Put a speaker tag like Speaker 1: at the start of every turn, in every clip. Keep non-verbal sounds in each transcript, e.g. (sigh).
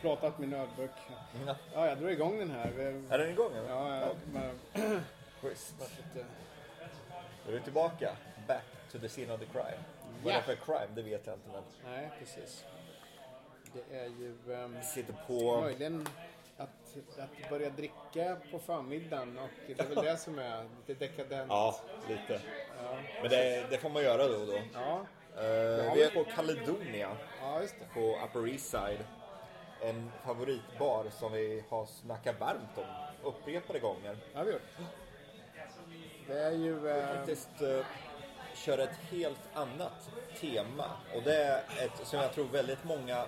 Speaker 1: Plåtat min ölburk.
Speaker 2: Ja.
Speaker 1: Ja, jag drar igång den här.
Speaker 2: Är den igång? eller?
Speaker 1: Ja, jag, men,
Speaker 2: Schysst.
Speaker 1: lite,
Speaker 2: Då är vi tillbaka. Back to the scene of the crime. Vad är det för crime? Det vet jag inte. Men
Speaker 1: nej, precis. Det är ju ehm,
Speaker 2: sitter på...
Speaker 1: möjligen att, att börja dricka på förmiddagen och det är väl det som är lite dekadent.
Speaker 2: Ja, lite. Men det, det får man göra då och då.
Speaker 1: Ja,
Speaker 2: Eh, vi är på Caledonia
Speaker 1: ja
Speaker 2: på Upper East Side. En favoritbar som vi har snackat varmt om upprepade gånger.
Speaker 1: Ja, vi gjort. Det är ju... Eh,
Speaker 2: Faktiskt uh, köra ett helt annat tema. Och det är ett som jag tror väldigt många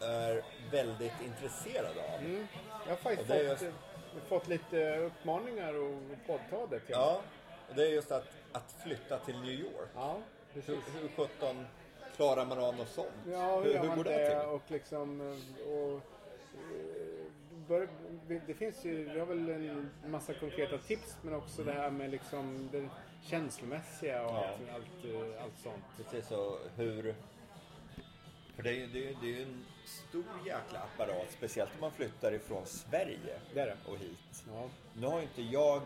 Speaker 2: är väldigt intresserade av.
Speaker 1: jag har faktiskt fått,
Speaker 2: just-
Speaker 1: eh, fått lite uppmaningar och poddta det till.
Speaker 2: Ja, och det är just att, att flytta till New York.
Speaker 1: ja precis.
Speaker 2: hur sjutton klarar man av något sånt?
Speaker 1: Ja, hur,
Speaker 2: hur, hur går
Speaker 1: det?
Speaker 2: det till?
Speaker 1: Och liksom, eh, och, eh, bör, det finns ju, vi har väl en massa konkreta tips men också det här med liksom det känslomässiga och
Speaker 2: Ja.
Speaker 1: allt, allt, allt sånt.
Speaker 2: Precis, och hur... För det är ju det är, det är en stor jäkla apparat, speciellt om man flyttar ifrån Sverige
Speaker 1: Det det.
Speaker 2: och hit.
Speaker 1: Ja.
Speaker 2: Nu har inte jag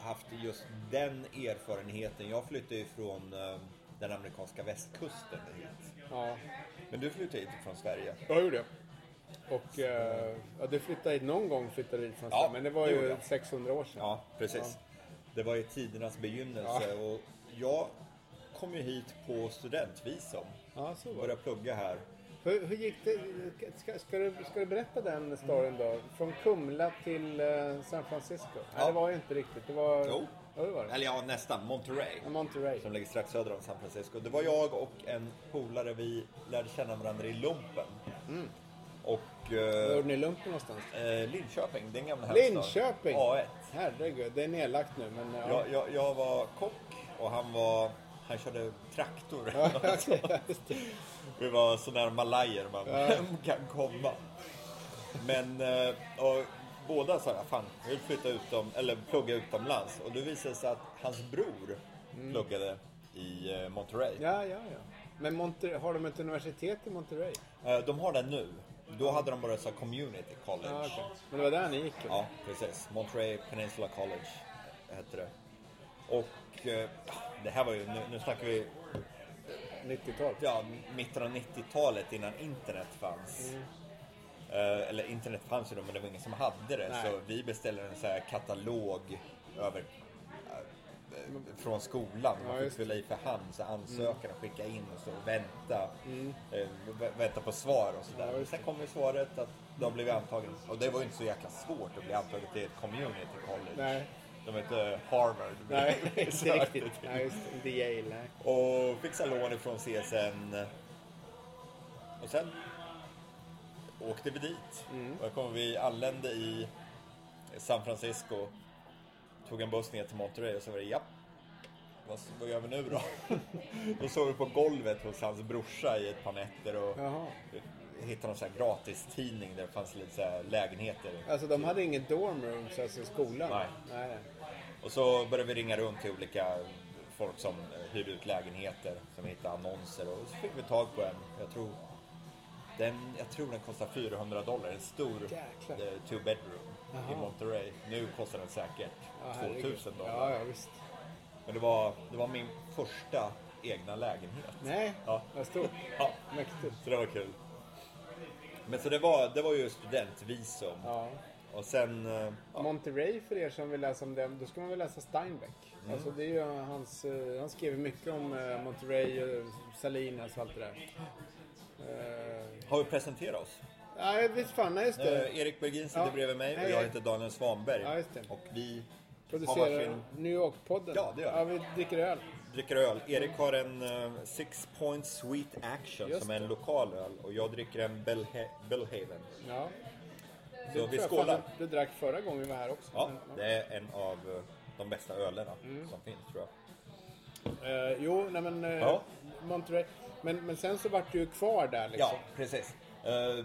Speaker 2: haft just den erfarenheten. Jag flyttade ju från eh, den amerikanska västkusten hit.
Speaker 1: Ja,
Speaker 2: Men du flyttade hit från Sverige.
Speaker 1: jag gjorde det. Och eh, ja, du flyttade hit någon gång, flyttade hit från
Speaker 2: Ja,
Speaker 1: men det var
Speaker 2: det
Speaker 1: ju
Speaker 2: jag.
Speaker 1: 600 år sedan.
Speaker 2: Ja, precis. Det var ju tidernas begynnelse och jag kom ju hit på studentvisum.
Speaker 1: Ja, så var.
Speaker 2: Började plugga här.
Speaker 1: Hur, hur gick det? Ska, ska, du, ska du berätta den storyn då? Från Kumla till eh, San Francisco? Nej,
Speaker 2: Ja.
Speaker 1: det var ju inte riktigt. Det var...
Speaker 2: Jo.
Speaker 1: Ja, det var det.
Speaker 2: Eller ja, nästan. Monterey.
Speaker 1: Monterey.
Speaker 2: Som ligger strax söder om San Francisco. Det var jag och en polare, vi lärde känna varandra i lumpen. Och
Speaker 1: Var
Speaker 2: eh,
Speaker 1: gjorde ni lumpen någonstans?
Speaker 2: eh, Linköping, den gamla hemstaden.
Speaker 1: Linköping!
Speaker 2: A1.
Speaker 1: Herregud, det är nedlagt nu men... Ja.
Speaker 2: Jag, jag, jag var kock och han var, han körde traktor. (laughs) Vi var så nära malajer man kan komma. Men, eh, och båda sa fan, jag vill flytta utom, eller plugga utomlands. Och då visade det sig att hans bror pluggade i eh, Monterey.
Speaker 1: ja, ja, ja. Men Monter- har de ett universitet i Monterey?
Speaker 2: Eh, De har det nu. Då hade de bara så community college.
Speaker 1: Ja, okej. Men det var där ni gick? eller?
Speaker 2: Ja, precis. Monterey Peninsula College hette det. Och det här var ju, nu, nu snackar vi
Speaker 1: 90-tal?
Speaker 2: ja, mitten av 90-talet innan internet fanns.
Speaker 1: Mm.
Speaker 2: Eh, eller internet fanns ju då, men det var ingen som hade det.
Speaker 1: Nej.
Speaker 2: Så vi beställde en så här katalog över eh, från skolan. Man
Speaker 1: Ja,
Speaker 2: fick
Speaker 1: just
Speaker 2: fylla i för hand, så ansökan och skicka in och så och vänta. Eh, vä- vänta på svar och sådär.
Speaker 1: Mm. Ja, just
Speaker 2: Sen kom ju svaret att de blev antagen. Och det var ju inte så jäkla svårt att bli antagen till ett community college.
Speaker 1: Nej.
Speaker 2: De hette Harvard.
Speaker 1: Nej, (laughs) inte riktigt. Nej, just. Inte Yale.
Speaker 2: Och fixa lån ifrån CSN. Och sen åkte vi dit. Och jag kommer vi anlände i San Francisco. Tog en buss ner till Monterey och så var det japp. Vad, vad gör vi nu då? (laughs) då sov vi på golvet hos hans brorsa i ett par nätter och
Speaker 1: Jaha.
Speaker 2: hittade någon sån här gratis tidning där det fanns lite så lägenheter.
Speaker 1: Alltså de hade ingen dorm rooms alltså skolan?
Speaker 2: Nej,
Speaker 1: nej.
Speaker 2: Och så började vi ringa runt till olika folk som hyrde ut lägenheter, som hittade annonser och så fick vi tag på en. Jag tror den, jag tror den kostar 400 dollar, en stor
Speaker 1: Jäklar.
Speaker 2: eh, two bedroom
Speaker 1: Jaha.
Speaker 2: i Monterey. Nu kostar den säkert
Speaker 1: Ja,
Speaker 2: 2000
Speaker 1: herregud.
Speaker 2: dollar.
Speaker 1: Ja, ja, visst.
Speaker 2: Men det var, det var min första egna lägenhet.
Speaker 1: Nej,
Speaker 2: Ja.
Speaker 1: vad stort. (laughs)
Speaker 2: Ja,
Speaker 1: Mäktigt.
Speaker 2: så det var kul. Men så det var, det var ju studentvisum.
Speaker 1: Ja.
Speaker 2: Och sen, eh, ja,
Speaker 1: Monterey för er som vill läsa om det, då ska man väl läsa Steinbeck.
Speaker 2: Mm.
Speaker 1: Alltså det är ju hans, eh, han skrev mycket om eh, Monterey, och Salinas och allt det där.
Speaker 2: Har vi presenterat oss?
Speaker 1: Nej, visst fan, nej just det.
Speaker 2: Eh, Erik Bergin sitter
Speaker 1: Ja.
Speaker 2: bredvid mig och jag heter Daniel Svanberg.
Speaker 1: Ja, just det.
Speaker 2: Och vi
Speaker 1: Producerar
Speaker 2: varsin,
Speaker 1: New York-podden.
Speaker 2: Ja, det gör vi.
Speaker 1: Ja, vi dricker öl.
Speaker 2: dricker öl. Erik har en eh, Six Point Sweet Action
Speaker 1: Just
Speaker 2: som är en lokal öl och jag dricker en Bellhaven.
Speaker 1: Ja.
Speaker 2: Så vi skålar.
Speaker 1: Du, du drack förra gången vi var här också.
Speaker 2: Ja, det är en av eh, de bästa ölerna
Speaker 1: Mm.
Speaker 2: som finns tror jag.
Speaker 1: Eh, jo, nej men... eh,
Speaker 2: Ja.
Speaker 1: Monterey. Men, men sen så vart du ju kvar där liksom.
Speaker 2: Ja, precis. Eh,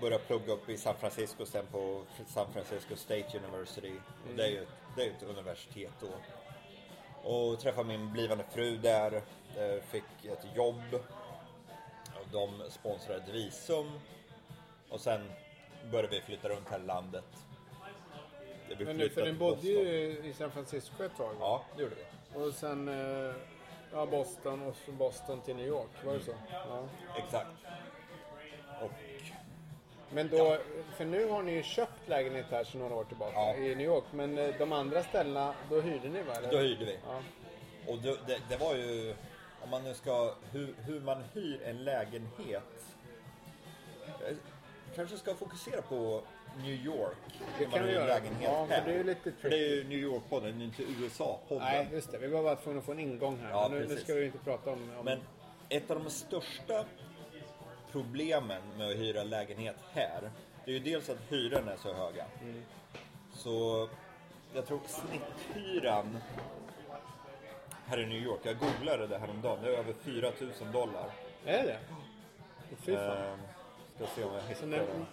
Speaker 2: började plugga upp i San Francisco sen på San Francisco State University. Och det är ju det är ett universitet då. Och träffade min blivande fru där. eh, Fick ett jobb. De sponsrade ett visum. Och sen började vi flytta runt här i landet.
Speaker 1: Men nu, för den bodde ju i San Francisco ett tag.
Speaker 2: Ja, det gjorde vi.
Speaker 1: Och sen eh, ja, Boston och från Boston till New York. Var det så? Ja.
Speaker 2: Exakt. Och
Speaker 1: Men då, för nu har ni ju köpt lägenhet här sedan några år tillbaka
Speaker 2: Ja.
Speaker 1: i New York. Men eh, de andra ställena, då hyrde ni va? eller?
Speaker 2: då hyrde vi.
Speaker 1: Ja.
Speaker 2: Och det, det, det var ju, om man nu ska, hur, hur man hyr en lägenhet. Kanske ska fokusera på New York.
Speaker 1: Det kan vi göra. Ja, för det är ju lite
Speaker 2: För det är ju New York-podden, inte USA-podden.
Speaker 1: Nej, just det. Vi var bara tvungna att få en ingång här.
Speaker 2: Ja,
Speaker 1: nu, nu ska vi inte prata om... om
Speaker 2: Men ett av de största problemen med att hyra lägenhet här, det är ju dels att hyrorna är så höga.
Speaker 1: Mm. Så
Speaker 2: Jag tror snitthyran här i New York, jag googlade det häromdagen, det är över 4 000 dollar.
Speaker 1: är det Fy fan.
Speaker 2: Ehm, ska se om jag
Speaker 1: Så
Speaker 2: hittar
Speaker 1: när,
Speaker 2: det.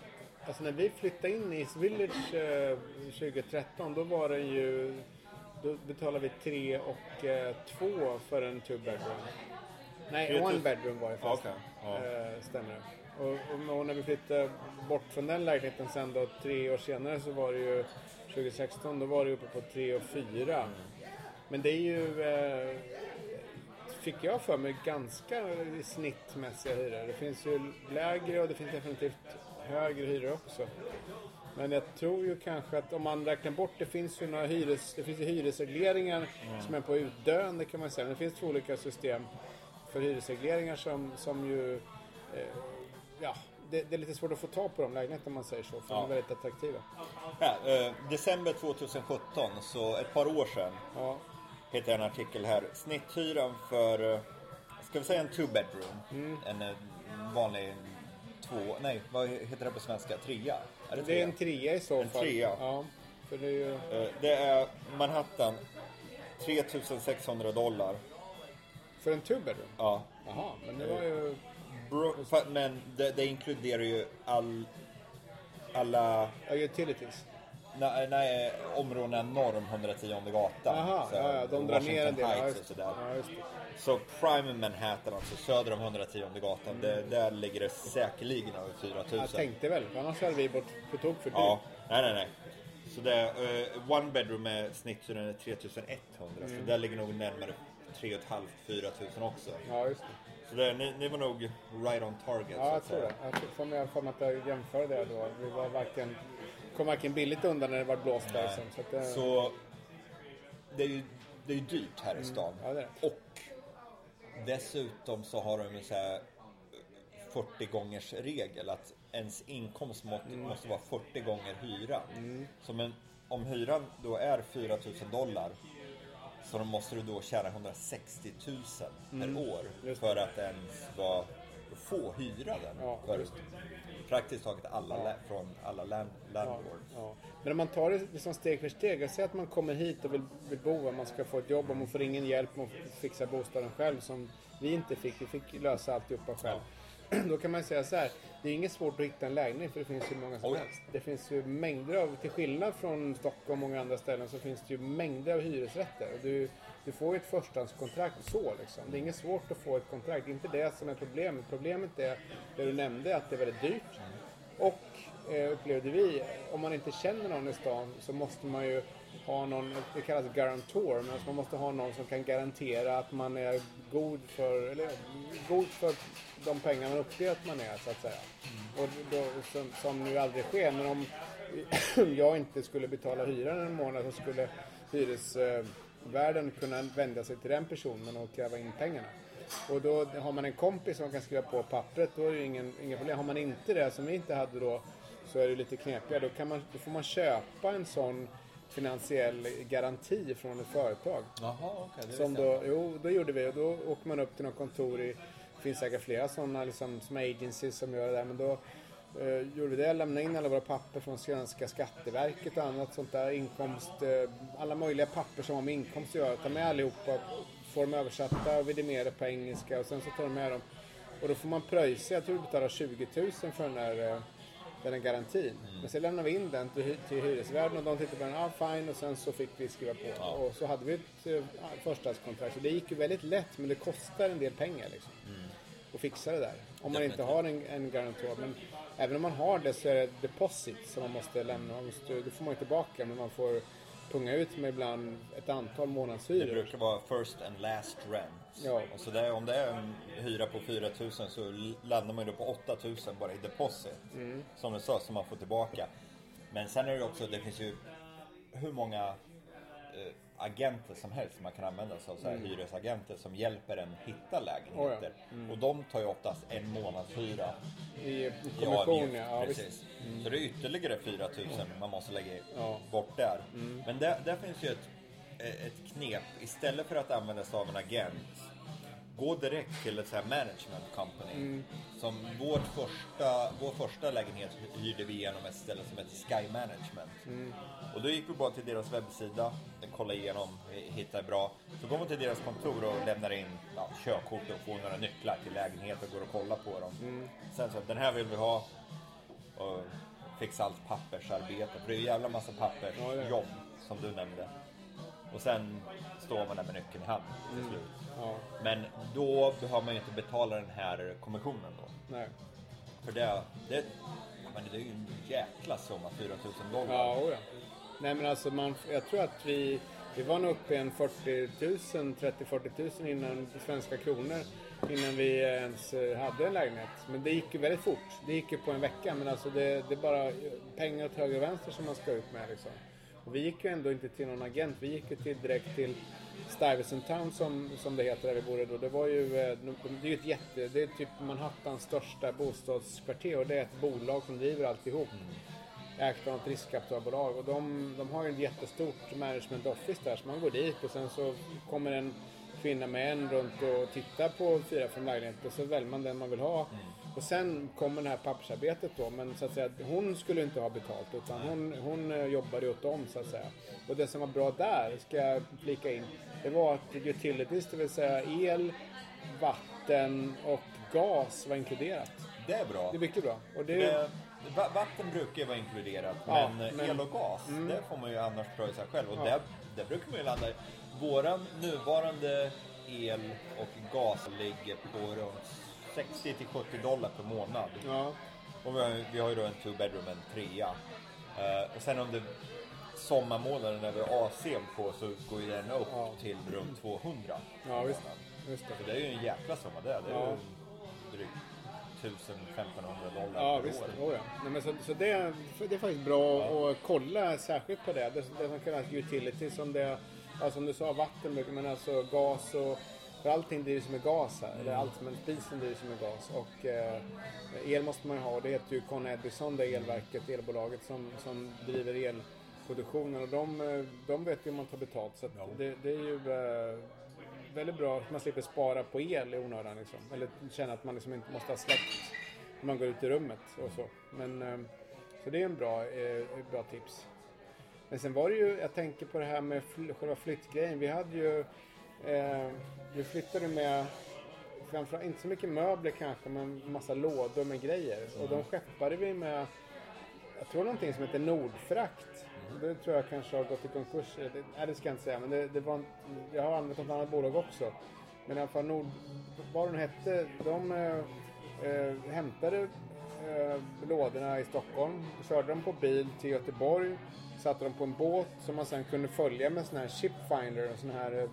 Speaker 1: alltså när vi flyttade in i East Village eh, 2013 då var den ju... Då betalade vi tre och eh, två för en two bedroom. Nej,
Speaker 2: 3000.
Speaker 1: one bedroom var det fast.
Speaker 2: okej. Ja.
Speaker 1: Eh, stämmer. Och, och, och när vi flyttade bort från den lägenheten sen då tre år senare så var det ju 2016 då var det uppe på tre och fyra. Men det är ju eh, fick jag för mig ganska snittmässiga hyror. Det finns ju lägre och det finns definitivt högre hyror också. Men jag tror ju kanske att om man räknar bort, det finns ju några hyres, det finns ju hyresregleringar som är på utdöende kan man säga. Men det finns två olika system för hyresregleringar som, som ju, eh, ja, det, det är lite svårt att få tag på de lägenheterna om man säger så. För
Speaker 2: Ja.
Speaker 1: de är väldigt attraktiva.
Speaker 2: Ja, eh, december 2017, så ett par år sedan,
Speaker 1: Ja,
Speaker 2: hittade jag en artikel här. Snitthyran för, eh, ska vi säga en two bedroom?
Speaker 1: Mm.
Speaker 2: En eh, vanlig två, nej vad heter det på svenska? Trea? Är det
Speaker 1: det är en trea i så
Speaker 2: En
Speaker 1: fall.
Speaker 2: trea.
Speaker 1: Ja, för det är ju...
Speaker 2: Eh, Det är Manhattan, 3600 dollar.
Speaker 1: För en two bedroom?
Speaker 2: Ja.
Speaker 1: Jaha, men det var ju...
Speaker 2: Bro, men det, det inkluderar ju all, alla
Speaker 1: Ja, utilities.
Speaker 2: Nej, nej, områdena norr om 110 gatan.
Speaker 1: Jaha,
Speaker 2: Så,
Speaker 1: ja, de drar ner en del.
Speaker 2: Heights och sådär.
Speaker 1: ja.
Speaker 2: Så prime Manhattan, alltså söder om 110 gatan, det, där ligger det säkerligen över 4000.
Speaker 1: Jag tänkte väl, annars hade vi bort på tok för dyrt.
Speaker 2: Ja, nej nej nej. Så det eh, one bedroom är snitthyran är 3100, så
Speaker 1: Mm.
Speaker 2: där ligger nog närmare 3 500-4 000 också.
Speaker 1: Ja, just det.
Speaker 2: Så det, ni, ni var nog right on target.
Speaker 1: Ja,
Speaker 2: så
Speaker 1: jag tror det. Jag får mig för att jag jämförde det då. Vi var varken, kom varken billigt undan när det var blåst där. Sen, så det,
Speaker 2: Så det är ju, det är ju dyrt här i stan.
Speaker 1: ja, det är det.
Speaker 2: Och dessutom så har de en så här 40 gångers regel att ens inkomst måste,
Speaker 1: Mm.
Speaker 2: måste vara 40 gånger hyran. Så men, om hyran då är 4 000 dollar så måste du då tjäna 160 000 per år
Speaker 1: Mm. Just
Speaker 2: för att ens vara, få hyra den.
Speaker 1: Ja,
Speaker 2: för praktiskt taget alla lä- från alla land,
Speaker 1: Ja,
Speaker 2: landlords.
Speaker 1: ja. Men om man tar det liksom steg för steg. Jag säger att man kommer hit och vill, vill bo, och man ska få ett jobb och man får ingen hjälp med att fixa bostaden själv som vi inte fick. Vi fick lösa alltihopa själv. (clears throat) Då kan man säga så här. Det är inget svårt att hitta en lägenhet för det finns ju många som
Speaker 2: Oj.
Speaker 1: helst. Det finns ju mängder av, till skillnad från Stockholm och många andra ställen så finns det ju mängder av hyresrätter. Och du, du får ju ett förstahandskontrakt så liksom. Det är inget svårt att få ett kontrakt. Det är inte det som är problemet. Problemet är det du nämnde att det är väldigt dyrt. Och eh, upplevde vi, om man inte känner någon i stan så måste man ju ha någon, det kallas garantor, men alltså man måste ha någon som kan garantera att man är god för, eller god för de pengar man uppger att man är så att säga. Och då, som, som nu aldrig sker, men om (clears throat) jag inte skulle betala hyran en månad så skulle hyres... Eh, hyresvärden kunna vända sig till den personen och kräva in pengarna. Och då har man en kompis som kan skriva på pappret, då är det ju ingen, ingen problem. Har man inte det, som vi inte hade då, så är det lite knepigare. Då, kan man, då får man köpa en sån finansiell garanti från ett företag.
Speaker 2: Jaha, okej. det
Speaker 1: Som då, jo, då gjorde vi och då åker man upp till något kontor i, det finns säkert flera sådana liksom, som agencies som gör det där. Men då eh, gjorde vi det, lämnade in alla våra papper från Svenska Skatteverket och annat sånt där. Inkomst, eh, alla möjliga papper som har med inkomst att göra. Ta med allihopa, får dem översatta och vidimerade på engelska och sen så tar de med dem. Och då får man pröjsa, jag tror du betalar 20 000 för den där eh, den här garantin. Men sen lämnade vi in den till, till hyresvärden och de tittade på den, ah, fine och sen så fick vi skriva på.
Speaker 2: Ja.
Speaker 1: Och så hade vi ett eh, förstahandskontrakt. Så det gick ju väldigt lätt men det kostar en del pengar liksom. Att fixa det där. Om man inte har en, en garantör. Men även om man har det så är det deposit som man måste lämna. Man måste, det får man ju tillbaka men man får punga ut med ibland ett antal
Speaker 2: Det
Speaker 1: månadshyror.
Speaker 2: brukar vara first and last rent.
Speaker 1: Ja.
Speaker 2: Och så där, om det är en hyra på 4000 så landar man ju då på 8000 bara i deposit.
Speaker 1: Mm.
Speaker 2: Som du sa, som man får tillbaka. Men sen är det också, det finns ju hur många eh, agenter som helst man kan använda sig av. Så här Hyresagenter som hjälper en hitta lägenheter. Och de tar ju oftast en månadshyra
Speaker 1: I, i
Speaker 2: i
Speaker 1: kommission
Speaker 2: avgift.
Speaker 1: ja. ja.
Speaker 2: Precis. Så det är ytterligare 4000 man måste lägga
Speaker 1: Ja.
Speaker 2: bort där. Men där, där finns ju ett, ett knep. Istället för att använda sig av en agent, gå direkt till ett så här management company. Som vårt första, vår första lägenhet hyrde vi genom ett ställe som heter Sky Management. Och då gick vi bara till deras webbsida, kollade igenom, hittade bra. Så går man till deras kontor och lämnar in ja, körkort och får några nycklar till lägenheten och går och kollar på dem. Sen så, den här vill vi ha. Och fixa allt pappersarbete. För det är ju jävla massa pappersjobb som du nämnde. Och sen står man där med nyckeln i hand till slut.
Speaker 1: Ja,
Speaker 2: Men då behöver man ju inte betala den här kommissionen då.
Speaker 1: nej.
Speaker 2: För det, det, men det är ju en jäkla summa, 4000 dollar.
Speaker 1: Ja, oja. Nej men alltså man, jag tror att vi, vi var nog uppe i en 40 000, 30-40 000 innan svenska kronor. Innan vi ens eh, hade en lägenhet. Men det gick ju väldigt fort. Det gick ju på en vecka. Men alltså det, det är bara pengar åt höger och vänster som man ska ut med liksom. Och vi gick ju ändå inte till någon agent. Vi gick ju till, direkt till Stuyvesant Town som, som det heter där vi bodde då. Det var ju, eh, det är ju ett jätte, det är typ Manhattans största bostadskvarter och det är ett bolag som driver alltihop ägt av ett riskkapitalbolag och de, de har ju ett jättestort management office där så man går dit och sen så kommer en kvinna med en runt och tittar på fyra, fem lägenheter och så väljer man den man vill ha. Och sen kommer det här pappersarbetet då men så att säga hon skulle inte ha betalt utan hon, hon eh, jobbade åt dem så att säga. Och det som var bra där, ska jag flika in, det var att utilities, det vill säga el, vatten och gas var inkluderat.
Speaker 2: Det är bra.
Speaker 1: Det är mycket bra. Och det,
Speaker 2: Det, va- vatten brukar ju vara inkluderat,
Speaker 1: Ja,
Speaker 2: men, eh,
Speaker 1: men-
Speaker 2: el och gas, det får man ju annars pröjsa själv. Och
Speaker 1: Ja.
Speaker 2: där, där brukar man ju landa i. Våran nuvarande el och gas ligger på runt 60 till 70 dollar per månad.
Speaker 1: ja.
Speaker 2: Och vi har, vi har ju då en two bedroom, en trea. Eh, och sen under sommarmånaden när vi har AC på så går ju den upp
Speaker 1: Ja.
Speaker 2: till runt 200.
Speaker 1: Ja, visst. Just det.
Speaker 2: Så det är ju en jäkla summa det. Det är
Speaker 1: Ja.
Speaker 2: ju drygt 1000-1500 dollar
Speaker 1: Ja,
Speaker 2: per
Speaker 1: visst.
Speaker 2: år.
Speaker 1: Oh, ja. Nej, men så så det, det är faktiskt bra att kolla särskilt på det. Det, det som kallas utility, som det ja, som du sa, vatten, men alltså gas och... För allting drivs med gas här. Eller allt, men spisen drivs med gas. Och eh, el måste man ju ha. och Det heter ju Con Edison, det elverket, elbolaget som, som driver elproduktionen. Och de, eh, de vet ju hur man tar betalt. Så
Speaker 2: Ja.
Speaker 1: det, det är ju eh, väldigt bra att man slipper spara på el i onödan. Liksom. Eller känna att man liksom inte måste ha släckt när man går ut i rummet och så. Men, eh, så det är en bra, eh, bra tips. Men sen var det ju, jag tänker på det här med fl- själva flyttgrejen. Vi hade ju, eh, vi flyttade med, framförallt, inte så mycket möbler kanske, men massa lådor med grejer. Och de skeppade vi med, jag tror någonting som heter Nordfrakt. Det tror jag kanske har gått i konkurs. Eh, Det, nej, det ska jag inte säga, men det, det var, en- jag har använt något annat bolag också. Men i alla fall Nord, vad de hette, de eh, eh, hämtade eh, lådorna i Stockholm, körde dem på bil till Göteborg, satte dem på en båt som man sen kunde följa med sån här Shipfinder, en sån här, eh,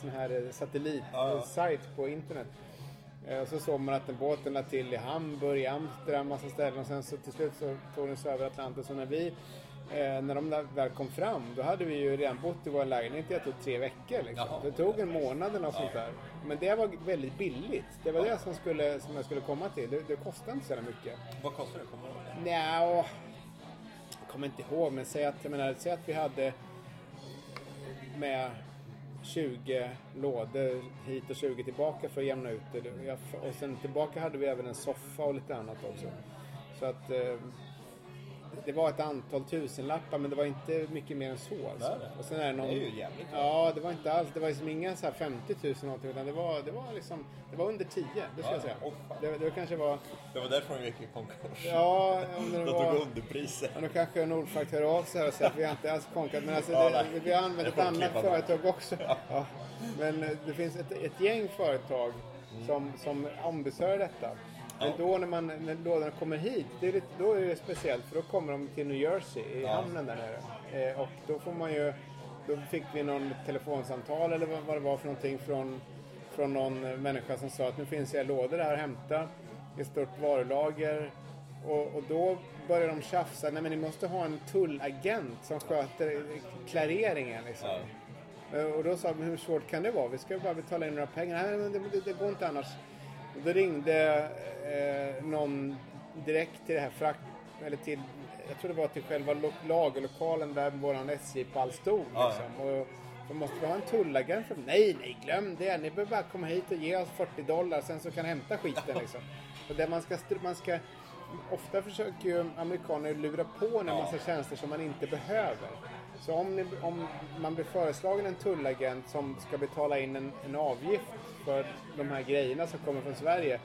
Speaker 1: sån här eh, satellitsajt på internet. Eh, Och så såg man att den båten la till i Hamburg, i Amsterdam, massa ställen och sen så till slut så tog den sig över Atlanten. Så när vi, när de där väl kom fram, då hade vi ju redan bott i vår lägenhet i tror, tre veckor. Liksom. Det tog en månad eller något sånt där. Men det var väldigt billigt. Det var det som, skulle, som jag skulle komma till. Det, det kostade inte så mycket.
Speaker 2: Vad kostar det? Kommer du ihåg det?
Speaker 1: Jag kommer inte ihåg, men säg att, jag menar, säg att vi hade med 20 lådor hit och 20 tillbaka för att jämna ut det. Och sen tillbaka hade vi även en soffa och lite annat också. Så att... Eh, det var ett antal tusenlappar men det var inte mycket mer än så. Alltså.
Speaker 2: Nej, nej.
Speaker 1: Och sen är det, någon,
Speaker 2: Det är ju jävligt.
Speaker 1: Ja, det var inte alls. Det var liksom inga så här 50 000 någonting utan det var, det var liksom, det var under 10. Det ska
Speaker 2: Ja,
Speaker 1: jag säga.
Speaker 2: fan.
Speaker 1: det, det kanske var,
Speaker 2: Det var därför de gick i konkurs.
Speaker 1: ja om det (laughs)
Speaker 2: De
Speaker 1: var...
Speaker 2: tog underpriser.
Speaker 1: Ja, nu kanske Nordfrakt hör av sig och säger att vi har inte alls konkat. Men alltså,
Speaker 2: Ja,
Speaker 1: det, vi har använt
Speaker 2: Det
Speaker 1: ett annat företag också. Ja. Men eh, det finns ett, ett gäng företag som, som ombesörjer detta. Men
Speaker 2: Ja.
Speaker 1: då när, man, när lådorna kommer hit, det är lite, då är det speciellt för då kommer de till New Jersey, i
Speaker 2: Ja.
Speaker 1: hamnen där nere. Eh, och då får man ju, då fick vi någon telefonsamtal eller vad, vad det var för någonting från, från någon människa som sa att nu finns det lådor här att hämta i ett stort varulager. Och, och då börjar de tjafsa, nej men ni måste ha en tullagent som sköter klareringen liksom. Eh, Och då sa vi, hur svårt kan det vara? Vi ska ju bara betala in några pengar. Nej, men det, det, det går inte annars. Och då ringde eh, någon direkt till det här frakt... Eller till, jag tror det var till själva lo- lagerlokalen där våran SJ-pall stod.
Speaker 2: Ja,
Speaker 1: Liksom. Och, så måste vi ha en tullagent? För, nej, nej, glöm det. Ni behöver bara komma hit och ge oss 40 dollar, sen så kan hämta skiten liksom. Och det man ska, man ska... Ofta försöker ju amerikaner lura på en
Speaker 2: Ja.
Speaker 1: massa tjänster som man inte behöver. Så om, ni, om man blir föreslagen en tullagent som ska betala in en, en avgift för de här grejerna som kommer från Sverige.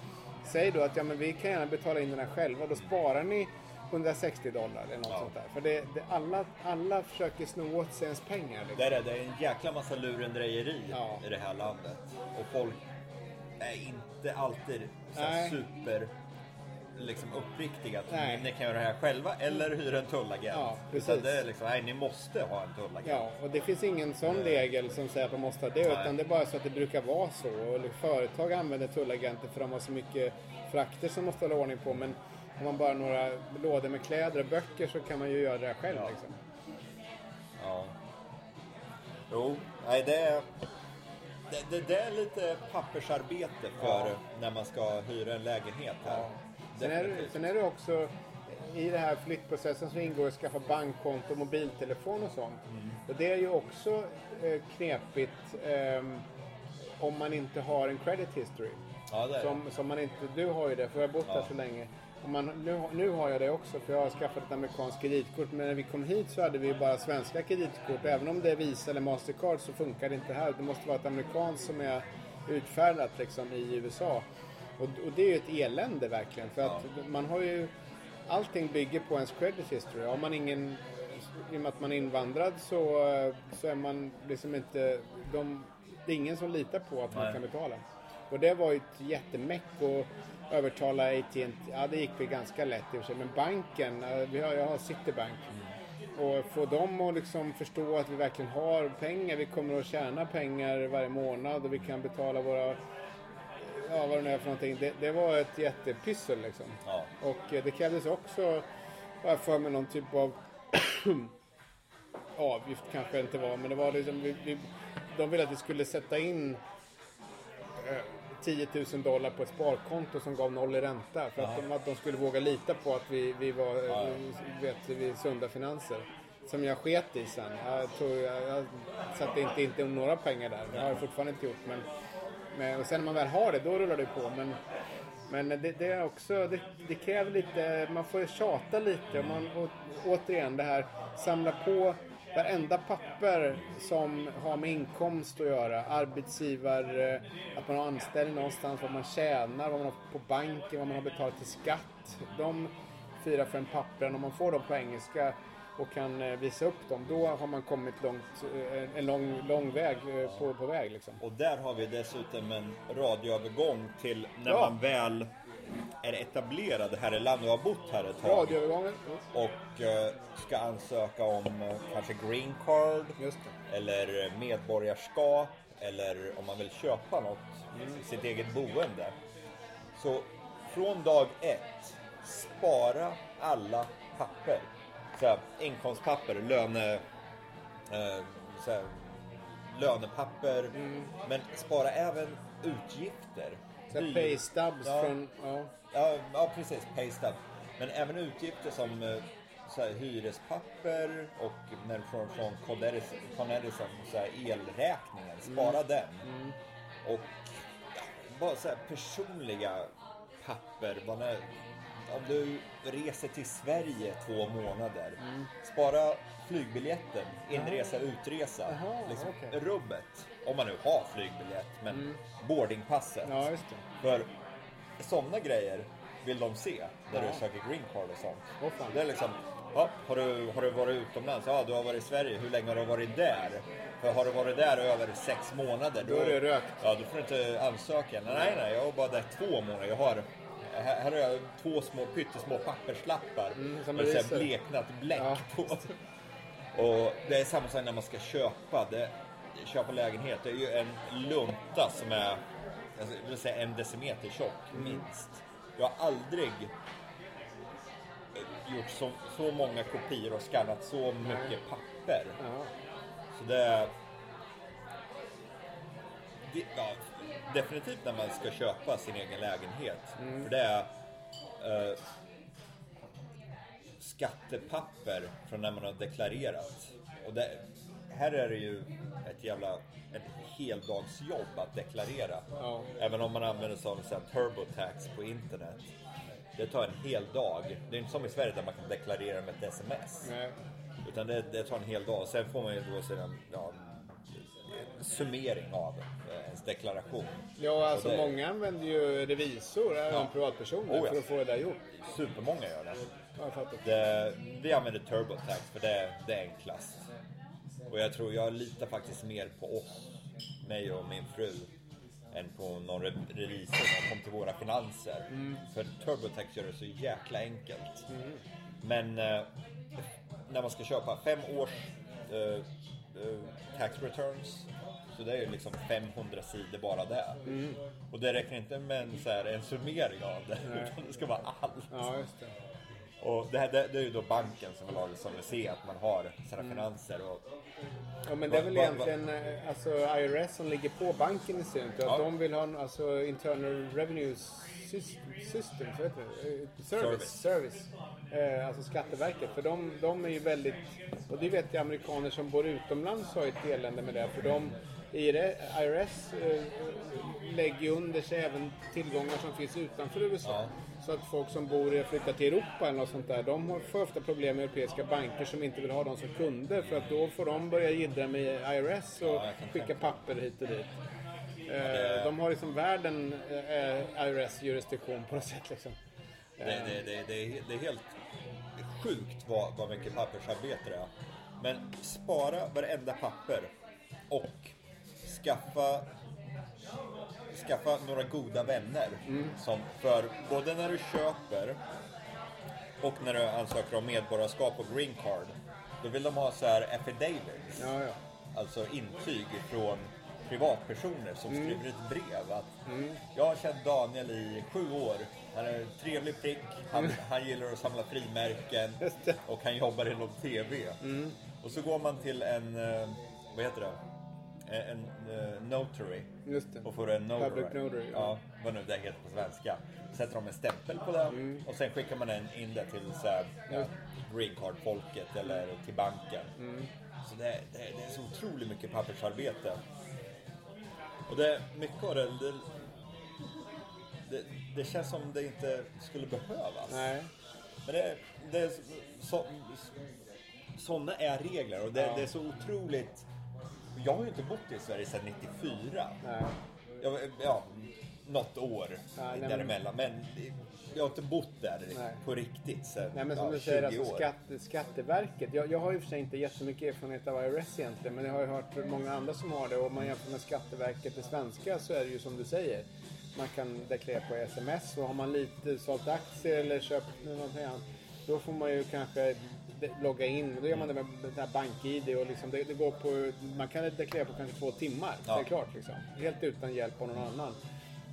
Speaker 1: Säg då att ja, men vi kan gärna betala in den här själva. Då sparar ni 160 dollar eller något
Speaker 2: Ja.
Speaker 1: sånt där. För det, det, alla, alla försöker sno åt sig ens pengar. Liksom.
Speaker 2: Det är, det, det är en jäkla massa lurendrejeri
Speaker 1: Ja.
Speaker 2: i det här landet. Och folk är inte alltid så super liksom uppriktiga. Att
Speaker 1: Nej.
Speaker 2: ni kan göra det här själva eller hyra en tullagent.
Speaker 1: Ja, precis.
Speaker 2: Utan det är liksom, nej ni måste ha en tullagent.
Speaker 1: Ja, och det finns ingen sån regel som säger att man måste ha det.
Speaker 2: Nej.
Speaker 1: Utan det är bara så att det brukar vara så. Och företag använder tullagenter för de har så mycket frakter som måste hålla ordning på. Men om man bara har några lådor med kläder och böcker så kan man ju göra det här själv.
Speaker 2: Ja.
Speaker 1: Liksom.
Speaker 2: Ja. Jo, nej det är... Det, det, det är lite pappersarbete för
Speaker 1: Ja.
Speaker 2: när man ska hyra en lägenhet här.
Speaker 1: Ja. Sen, är,
Speaker 2: Definitivt.
Speaker 1: sen är det också i den här flyttprocessen så ingår att skaffa bankkonto, mobiltelefon och sånt.
Speaker 2: Mm.
Speaker 1: Och det är ju också eh, knepigt ehm, om man inte har en credit history.
Speaker 2: Ja.
Speaker 1: Som, som man inte, du har ju det, för jag har bott här
Speaker 2: Ja.
Speaker 1: så länge. Och man, nu, nu har jag det också, för jag har skaffat ett amerikanskt kreditkort. Men när vi kom hit så hade vi bara svenska kreditkort. Även om det är Visa eller Mastercard så funkar det inte här. Det måste vara ett amerikanskt som är utfärdat liksom, i USA. Och, och det är ju ett elände verkligen. För att man har ju... Allting bygger på ens credit history. Har man ingen... I och med att man är invandrad så, så är man liksom inte... De, det är ingen som litar på att man
Speaker 2: Nej.
Speaker 1: kan betala. Och det var ju ett jättemäck att övertala AT&T. Ja, det gick väl ganska lätt i och för sig. Men banken, vi har, jag har Citibank. Och få dem att liksom förstå att vi verkligen har pengar. Vi kommer att tjäna pengar varje månad och vi kan betala våra... Ja, vad det nu är för någonting. Det, det var ett jättepyssel liksom.
Speaker 2: Ja.
Speaker 1: Och eh, det krävdes också, har jag för mig, någon typ av (clears throat) avgift kanske inte var, men det var liksom, vi, vi, de ville att vi skulle sätta in eh, 10 000 dollar på ett sparkonto som gav noll i ränta. För att de, att de skulle våga lita på att vi, vi var eh,
Speaker 2: Ja.
Speaker 1: vet, vi sunda finanser. Som jag sket i sen. Jag, tror, jag, jag satte inte, inte några pengar där. Det har jag fortfarande inte gjort. Men, men, och sen när man väl har det, då rullar det på. Men, men det, det är också, det, det kräver lite, man får tjata lite. Och man, och, återigen det här, samla på varenda papper som har med inkomst att göra. Arbetsgivare, att man har anställning någonstans, vad man tjänar, vad man har på banken, vad man har betalat till skatt. De fyra, fem pappren, om man får dem på engelska och kan eh, visa upp dem, då har man kommit långt, eh, en lång, lång väg eh, på, på väg liksom.
Speaker 2: Och där har vi dessutom en radioövergång till när
Speaker 1: Ja.
Speaker 2: man väl är etablerad här i landet och har bott här ett tag.
Speaker 1: Radioövergången,
Speaker 2: Och eh, ska ansöka om eh, kanske green card eller medborgarskap eller om man vill köpa något, sitt eget boende. Så från dag ett, spara alla papper. Så här, inkomstpapper, löne, eh, så här, lönepapper. Men spara även utgifter.
Speaker 1: Så
Speaker 2: Hyr-
Speaker 1: pay stubs
Speaker 2: Ja.
Speaker 1: från, ja.
Speaker 2: Ja, ja precis. Paystub. Men även utgifter som eh, så här, hyrespapper och när från, från Con Edison, så här, elräkningen. Spara den. Och ja, bara så här personliga papper. Bara när, om du reser till Sverige två månader. Spara flygbiljetten, inresa, utresa.
Speaker 1: Jaha,
Speaker 2: liksom
Speaker 1: okej.
Speaker 2: rubbet. Om man nu har flygbiljett, men boardingpasset.
Speaker 1: Ja.
Speaker 2: För sådana grejer vill de se där
Speaker 1: Ja.
Speaker 2: du söker green card och sånt.
Speaker 1: Fan.
Speaker 2: det är liksom, ja, har, du, har du varit utomlands? Ja, du har varit i Sverige. Hur länge har du varit där? För har du varit där över sex månader,
Speaker 1: Då är det rökt.
Speaker 2: Ja, då får du inte ansöka. Nej, nej, jag har bara där två månader. Jag har, här, här har jag två små, pyttesmå papperslappar
Speaker 1: Mm, som
Speaker 2: med så här bleknat bläck
Speaker 1: Ja.
Speaker 2: på. Och det är samma sak när man ska köpa. Det, köpa lägenhet. Det är ju en lunta som är alltså, jag vill säga en decimeter tjock,
Speaker 1: Mm.
Speaker 2: minst. Jag har aldrig gjort så, så många kopior och skannat så mycket papper.
Speaker 1: Ja.
Speaker 2: Så det är... Det, ja, definitivt när man ska köpa sin egen lägenhet. För det är eh, skattepapper från när man har deklarerat. Och det, här är det ju ett jävla ett heldagsjobb att deklarera.
Speaker 1: Ja.
Speaker 2: Även om man använder sig av så här turbotax på internet. Det tar en hel dag. Det är inte som i Sverige där man kan deklarera med ett sms.
Speaker 1: Nej.
Speaker 2: Utan det, det tar en hel dag. Sen får man ju då sedan, ja, summering av eh, ens deklaration.
Speaker 1: Ja, alltså
Speaker 2: det-
Speaker 1: många använder ju revisor, även privatpersoner,
Speaker 2: Oh, ja.
Speaker 1: för att få det där gjort.
Speaker 2: Supermånga gör det.
Speaker 1: Ja,
Speaker 2: det vi använder TurboTax för det, det är enklast. Och jag tror jag litar faktiskt mer på oss, mig och min fru, än på någon re- revisor som kom till våra finanser. För TurboTax gör det så jäkla enkelt. Men eh, när man ska köpa fem års eh, eh, tax returns så det är ju liksom 500 sidor bara där. Och det räcker inte med en, så här, en summering av det, utan det ska vara allt.
Speaker 1: Ja, just det.
Speaker 2: Och det, här, det, det är ju då banken som vill, som vill se att man har sina finanser. Och,
Speaker 1: Ja, men det är väl
Speaker 2: Va- va- va-
Speaker 1: egentligen eh, alltså, IRS som ligger på banken i sin. Att
Speaker 2: Ja.
Speaker 1: de vill ha en alltså, internal revenue sys- system, så heter det? Eh, Service. Service. Eh, alltså Skatteverket. För de, de är ju väldigt, och det vet jag amerikaner som bor utomlands har ju ett elände med det. För de, IRS eh, lägger under sig även tillgångar som finns utanför USA.
Speaker 2: Ja.
Speaker 1: Så att folk som bor flyttar till Europa eller något sånt där, de har- får ofta problem med europeiska banker som inte vill ha dem som kunder för att då får de börja jiddra med IRS och
Speaker 2: kan
Speaker 1: skicka papper hit och dit. Eh, De har liksom världen eh, IRS-jurisdiktion på något sätt liksom.
Speaker 2: det, det, det, det, är, det är helt sjukt vad, vad mycket pappersarbete det är. Men spara varenda papper och skaffa skaffa några goda vänner. Som för både när du köper och när du ansöker om medborgarskap och green card. Då vill de ha så här affidavits.
Speaker 1: Ja, ja.
Speaker 2: Alltså intyg från privatpersoner som skriver ett brev att jag har känt Daniel i sju år. Han är en trevlig prick, han, han gillar att samla frimärken och han jobbar inom TV. Och så går man till en, eh, vad heter det? En, en eh, notary och får en notary.
Speaker 1: Public notary, ja.
Speaker 2: Vad nu det heter på svenska. Sätter de en stämpel på den och sen skickar man in det till så här, ja, green card-folket eller till banken. Så det, det, det är så otroligt mycket pappersarbete. Och det, mycket av det, det, det, det känns som det inte skulle behövas.
Speaker 1: Nej.
Speaker 2: Men det, det är så, sådana är regler och det,
Speaker 1: Ja.
Speaker 2: det är så otroligt. Jag har ju inte bott i Sverige sedan 94.
Speaker 1: Nej.
Speaker 2: Jag, ja, något år
Speaker 1: nej, men-
Speaker 2: däremellan. Men jag har inte bott där
Speaker 1: Nej.
Speaker 2: på riktigt sedan
Speaker 1: Nej men som
Speaker 2: ja,
Speaker 1: du säger,
Speaker 2: 20
Speaker 1: alltså skatte, Skatteverket. Jag, jag har ju för sig inte jättemycket erfarenhet av IRS egentligen. Men jag har ju hört många andra som har det. Och om man jämför med Skatteverket det svenska så är det ju som du säger. Man kan deklarera på sms och har man lite sålt aktier eller köpt någonting annat. Då får man ju kanske logga in. Då gör man det med det här bank-id och liksom det, det går på, man kan deklarera på kanske två timmar.
Speaker 2: Ja.
Speaker 1: Det är klart liksom. Helt utan hjälp av någon annan.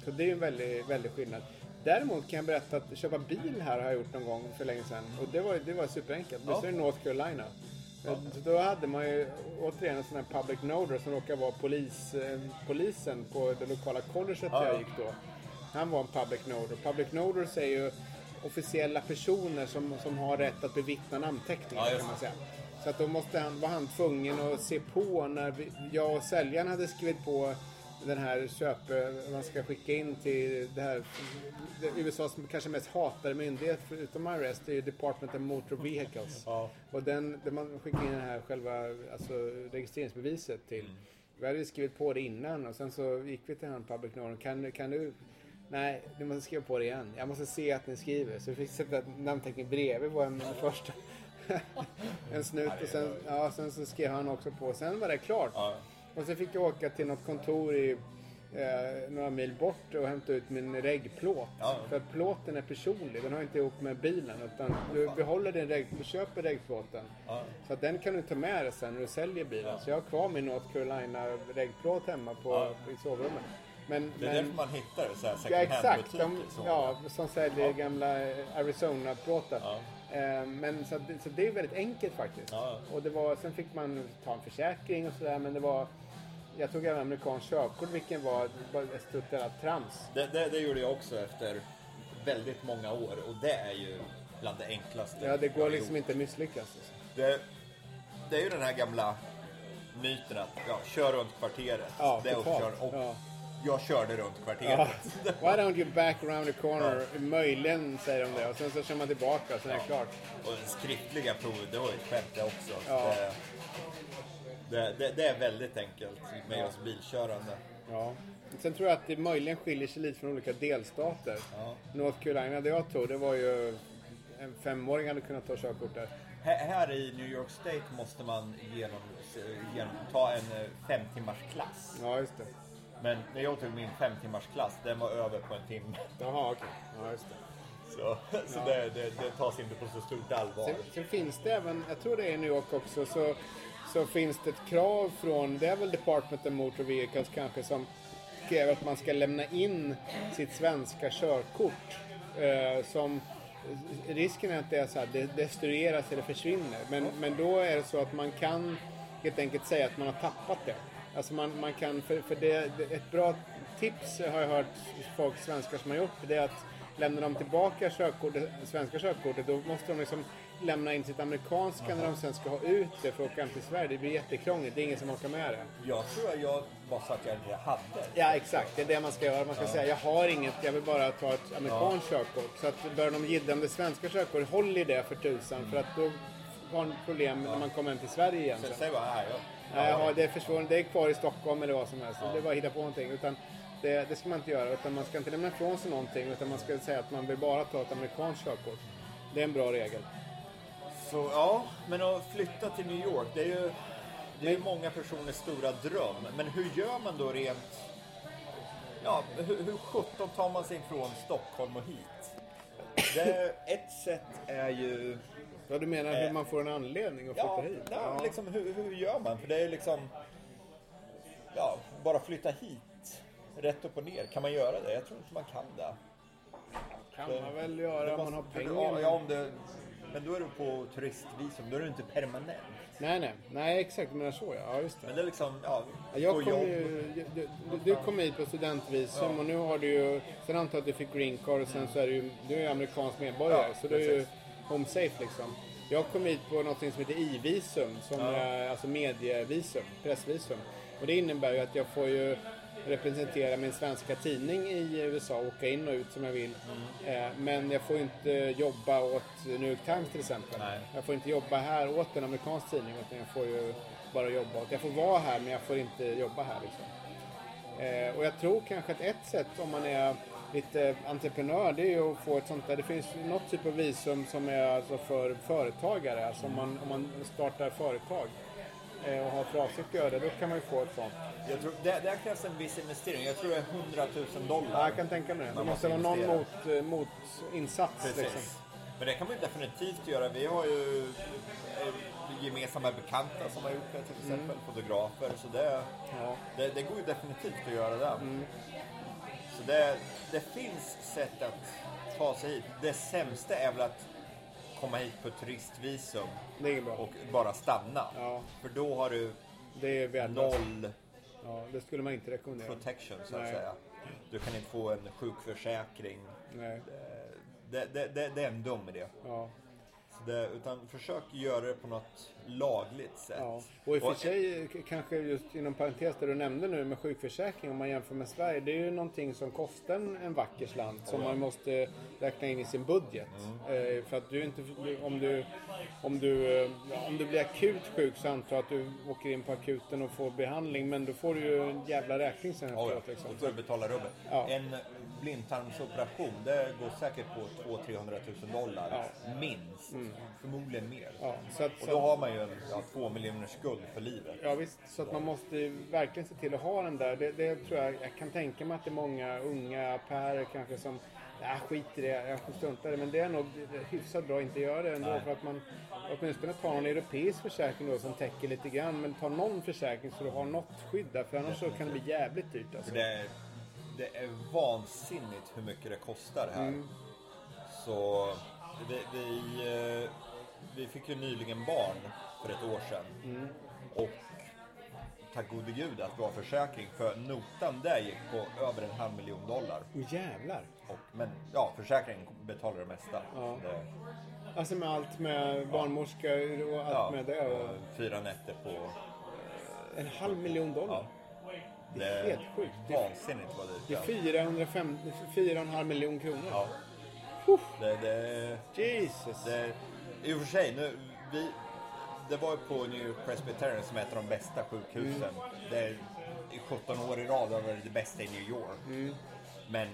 Speaker 1: Så det är en väldig, väldig skillnad. Däremot kan jag berätta att köpa bil här har jag gjort någon gång för länge sedan. Och det var, det var superenkelt.
Speaker 2: Ja.
Speaker 1: Det är North Carolina. Så Då hade man ju återigen en sån här public noter som råkar vara polis, eh, polisen på det lokala colleget
Speaker 2: Ja.
Speaker 1: jag gick då. Han var en public noter. Public noters är ju officiella personer som, som har rätt att bevittna namnteckningar
Speaker 2: Ja,
Speaker 1: kan man säga. Så att då måste han, var han tvungen att se på när vi, jag och säljaren hade skrivit på den här köp... Man ska skicka in till det här... Det USAs kanske mest hatade myndighet förutom IRS, det är ju Department of Motor Vehicles.
Speaker 2: Ja.
Speaker 1: Och den, där man skickar in det här själva alltså, registreringsbeviset till.
Speaker 2: Mm.
Speaker 1: Vi hade skrivit på det innan och sen så gick vi till han Public Norm. Kan, kan du... Nej, du måste skriva på det igen. Jag måste se att ni skriver. Så vi fick sätta namnteckning bredvid på en första. (laughs) en snut och sen, ja, sen så skrev han också på. Sen var det klart.
Speaker 2: Ja.
Speaker 1: Och sen fick jag åka till något kontor i eh, några mil bort och hämta ut min reggplåt.
Speaker 2: Ja.
Speaker 1: För att plåten är personlig, den har inte ihop med bilen. Utan du behåller din regg, du köper reggplåten.
Speaker 2: Ja.
Speaker 1: Så att den kan du ta med dig sen när du säljer bilen. Så jag har kvar min North Carolina reggplåt hemma på, i sovrummet. Men,
Speaker 2: Det är
Speaker 1: men,
Speaker 2: därför man hittar så här
Speaker 1: ja,
Speaker 2: second
Speaker 1: exakt.
Speaker 2: hand-butiker.
Speaker 1: De, ja, som säljer gamla Arizona-plåtar.
Speaker 2: Ja.
Speaker 1: Eh, Men så, så det är väldigt enkelt faktiskt.
Speaker 2: Ja.
Speaker 1: Och det var, sen fick man ta en försäkring och sådär men det var... Jag tog även amerikanskt körkort vilken var ett jävla trams.
Speaker 2: Det, det, det gjorde jag också efter väldigt många år och det är ju bland det enklaste.
Speaker 1: Ja, det går liksom inte att misslyckas. Alltså.
Speaker 2: Det, det är ju den här gamla myten att ja, kör runt kvarteret.
Speaker 1: Ja,
Speaker 2: det är uppkörd. Och
Speaker 1: Ja.
Speaker 2: Jag körde runt
Speaker 1: Ja.
Speaker 2: kvarteret.
Speaker 1: Why don't you back around the corner? Möjligen säger de det och sen så kör man tillbaka och sen är det klart.
Speaker 2: Och det skriftliga provet, det var ju ett skämt också. Så
Speaker 1: Ja.
Speaker 2: Det, det, det, det är väldigt enkelt med just bilkörande.
Speaker 1: Ja. Sen tror jag att det möjligen skiljer sig lite från olika delstater.
Speaker 2: Ja.
Speaker 1: North Carolina, det jag tog, det var ju... En femåring hade kunnat ta körkort där.
Speaker 2: Här, här i New York State måste man genom, genom, ta en eh, fem timmars klass.
Speaker 1: Ja, just det.
Speaker 2: Men när jag tog min fem timmars klass, den var över på en timme.
Speaker 1: Jaha, okej. Ja, just det.
Speaker 2: Så, så
Speaker 1: Ja.
Speaker 2: det, det, det tas inte på så stort allvar.
Speaker 1: Sen, sen finns det även, jag tror det är i New York också, så, så finns det ett krav från, det är väl Department of Motor Vehicles kanske, som kräver att man ska lämna in sitt svenska körkort. Eh, som, risken är att det är så här, det destrueras eller försvinner. Men, men då är det så att man kan helt enkelt säga att man har tappat det. Alltså man, man kan, för, för det, ett bra tips har jag hört folk, svenskar som har gjort, det är att lämnar de tillbaka körkortet, svenska körkortet då måste de liksom lämna in sitt amerikanska när de sen ska ha ut det för att åka hem till Sverige. Det blir jättekrångligt, det är ingen som orkar med det.
Speaker 2: Jag tror att jag bara sa att jag inte hade.
Speaker 1: Ja exakt, det är det man ska göra. Man ska säga jag har inget, jag vill bara ta ett amerikanskt körkort. Så att börjar de gilla det svenska körkortet, håll i det för tusan. För att då har man problem när man kommer hem till Sverige igen.
Speaker 2: Så säg bara, här, jag
Speaker 1: har, det är försvunnet, det är kvar i Stockholm eller vad som helst. Det är bara att hitta på någonting. Utan det, det ska man inte göra. Utan man ska inte lämna ifrån sig någonting. Utan man ska säga att man vill bara ta ett amerikanskt körkort. Det är en bra regel.
Speaker 2: Så ja, men att flytta till New York, det är ju det är ju många personers stora dröm. Men hur gör man då rent... Ja, hur, hur sjutton tar man sig från Stockholm och hit? Det, ett sätt är ju...
Speaker 1: Ja, du menar hur man får en anledning att flytta
Speaker 2: Ja,
Speaker 1: hit?
Speaker 2: ja. Liksom, hur, hur gör man? För det är liksom... Ja, bara flytta hit. Rätt upp och ner. Kan man göra det? Jag tror inte man kan det.
Speaker 1: kan man väl göra om man har pengar.
Speaker 2: Ja, ja, om det, men då är du på turistvisum. Då är du inte permanent.
Speaker 1: Nej, nej. Nej, exakt. Menar så ja. Ja, just det.
Speaker 2: Men det är liksom, ja,
Speaker 1: Ja, Jag kom
Speaker 2: jobb.
Speaker 1: ju, du, du, kom hit på studentvisum
Speaker 2: Ja.
Speaker 1: och nu har du ju, sen antar jag att du fick green card och sen så är du ju, du är ju amerikansk medborgare
Speaker 2: Ja,
Speaker 1: så du är ju. Home safe liksom. Jag kom hit på något som heter i-visum, som
Speaker 2: Ja.
Speaker 1: är alltså medievisum, pressvisum. Och det innebär ju att jag får ju representera min svenska tidning i USA och åka in och ut som jag vill.
Speaker 2: Mm.
Speaker 1: Eh, men jag får inte jobba åt New York Times till exempel.
Speaker 2: Nej.
Speaker 1: Jag får inte jobba här åt en amerikansk tidning utan jag får ju bara jobba åt. Jag får vara här men jag får inte jobba här liksom. Eh, och jag tror kanske att ett sätt om man är lite entreprenör det är ju att få ett sånt där. Det finns något typ av visum som är alltså för företagare. Alltså om man, om man startar företag eh, och har för avsikt att göra det, då kan man ju få ett sånt.
Speaker 2: Jag tror, det, där krävs en viss investering. Jag tror det är 100 000 dollar.
Speaker 1: Ja, jag kan tänka mig det. Det måste vara någon mot,
Speaker 2: investera.
Speaker 1: eh, mot insats. Liksom.
Speaker 2: Men det kan man ju definitivt göra. Vi har ju eh, gemensamma bekanta som har gjort det till exempel. Fotografer. Så det,
Speaker 1: Ja.
Speaker 2: det, det går ju definitivt att göra det.
Speaker 1: Mm.
Speaker 2: Så det, det finns sätt att ta sig hit. Det sämsta är väl att komma hit på turistvisum och bara stanna.
Speaker 1: Ja.
Speaker 2: För då har du noll
Speaker 1: Ja, det skulle man inte rekommendera.
Speaker 2: protection så att
Speaker 1: Nej.
Speaker 2: säga. Du kan inte få en sjukförsäkring.
Speaker 1: Nej.
Speaker 2: Det, det, det, det är en dum idé.
Speaker 1: Ja.
Speaker 2: Det, utan försök göra det på något lagligt sätt.
Speaker 1: Ja. Och i och för sig kanske just inom parentes det du nämnde nu med sjukförsäkring om man jämför med Sverige. Det är ju någonting som kostar en, vacker slant som man måste räkna in i sin budget.
Speaker 2: Mm.
Speaker 1: Eh, för att du inte, om du, om du, eh, om du blir akut sjuk så antar jag att du åker in på akuten och får behandling. Men då får du ju en jävla räkning sen
Speaker 2: Ja, ja.
Speaker 1: efteråt. Liksom.
Speaker 2: Och så betala rubbet.
Speaker 1: Ja.
Speaker 2: En blindtarmsoperation, det går säkert på 200-300 000 dollar. Minst. Förmodligen mer.
Speaker 1: Mm. Ja, så att,
Speaker 2: Och då har man ju en ja, två miljoner skuld för livet.
Speaker 1: Ja visst, så att man måste ju verkligen se till att ha den där. Det, det tror jag, jag kan tänka mig att det är många unga pärer kanske som Ja, skit i det, jag får strunta i det. Men det är nog hyfsat bra att inte göra det ändå.
Speaker 2: Nej.
Speaker 1: För att man åtminstone tar någon europeisk försäkring då som täcker lite grann. Men ta någon försäkring så du har något skydd där. För annars så kan det bli jävligt dyrt alltså.
Speaker 2: Det, det är vansinnigt hur mycket det kostar här.
Speaker 1: Mm.
Speaker 2: Så vi, vi, eh, vi fick ju nyligen barn för ett år sedan.
Speaker 1: Mm.
Speaker 2: Och tack gode gud att vi har försäkring. För notan där gick på över en halv miljon dollar.
Speaker 1: Åh jävlar!
Speaker 2: Och, men ja, försäkringen betalar det mesta.
Speaker 1: Ja.
Speaker 2: Det,
Speaker 1: Alltså med allt med barnmorska och allt
Speaker 2: ja,
Speaker 1: med det. Och
Speaker 2: eh, fyra nätter på...
Speaker 1: en halv miljon dollar.
Speaker 2: Ja.
Speaker 1: Det är helt sjukt. Det är-
Speaker 2: Vansinnigt vad dyrt
Speaker 1: Det är
Speaker 2: ja.
Speaker 1: 405, 4,5 miljoner kronor.
Speaker 2: Ja. Det, det,
Speaker 1: Jesus!
Speaker 2: det, I och för sig, nu, vi, det var ju på New Presbyterian som är ett av de bästa sjukhusen. Det är i 17 år i rad har det bästa i New York. Men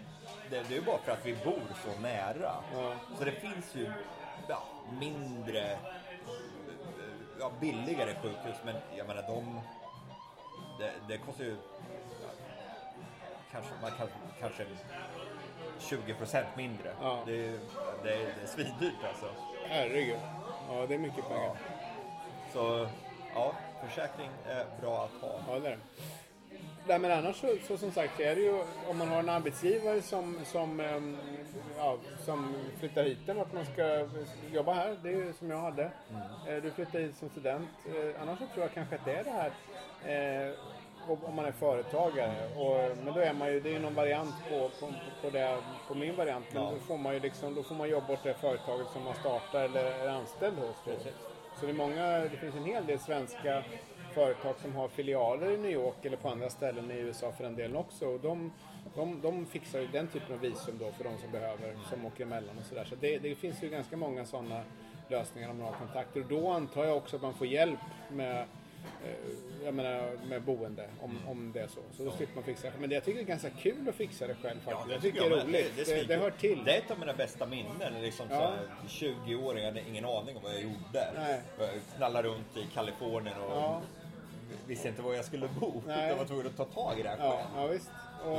Speaker 2: det, det är ju bara för att vi bor så nära.
Speaker 1: Ja.
Speaker 2: Så det finns ju ja, mindre, ja, billigare sjukhus. Men jag menar de, det, det kostar ju kanske, man kan, kanske 20 procent mindre.
Speaker 1: Ja.
Speaker 2: Det, är, det, är, det är svindyrt alltså.
Speaker 1: Herregud. Ja, det är mycket pengar.
Speaker 2: Ja. Så ja, försäkring är bra att ha.
Speaker 1: Ja, det är det. Nej, men annars så, så som sagt är det ju om man har en arbetsgivare som, som, ehm, ja, som flyttar hit en och att man ska jobba här. Det är ju som jag hade. Eh, Du flyttar hit som student. Eh, Annars så tror jag kanske att det är det här eh, om man är företagare. Och, men då är man ju, det är ju någon variant på, på, på, det, på min variant. Men
Speaker 2: Ja.
Speaker 1: då, får man ju liksom, då får man jobba åt det företaget som man startar eller är anställd hos. Så det, är många, det finns en hel del svenska företag som har filialer i New York eller på andra ställen i USA för den delen också. Och de, de, de fixar ju den typen av visum då för de som behöver, som åker emellan och sådär. Så det, det finns ju ganska många sådana lösningar om man har kontakter. Och då antar jag också att man får hjälp med eh, jag menar med boende om, om det är så. Så då slipper man fixa det. Men det, jag tycker det är ganska kul att fixa det själv faktiskt. jag tycker det är roligt. Det, det,
Speaker 2: svinkul.
Speaker 1: hör till.
Speaker 2: Det är ett av mina bästa minnen. Liksom
Speaker 1: Ja.
Speaker 2: så här, 20-åring, jag hade ingen aning om vad jag gjorde.
Speaker 1: Nej.
Speaker 2: Jag knallade runt i Kalifornien och
Speaker 1: Ja.
Speaker 2: Visste inte var jag skulle bo.
Speaker 1: Nej.
Speaker 2: Jag var tvungen att ta tag i det här
Speaker 1: Ja,
Speaker 2: själv.
Speaker 1: ja visst. Och,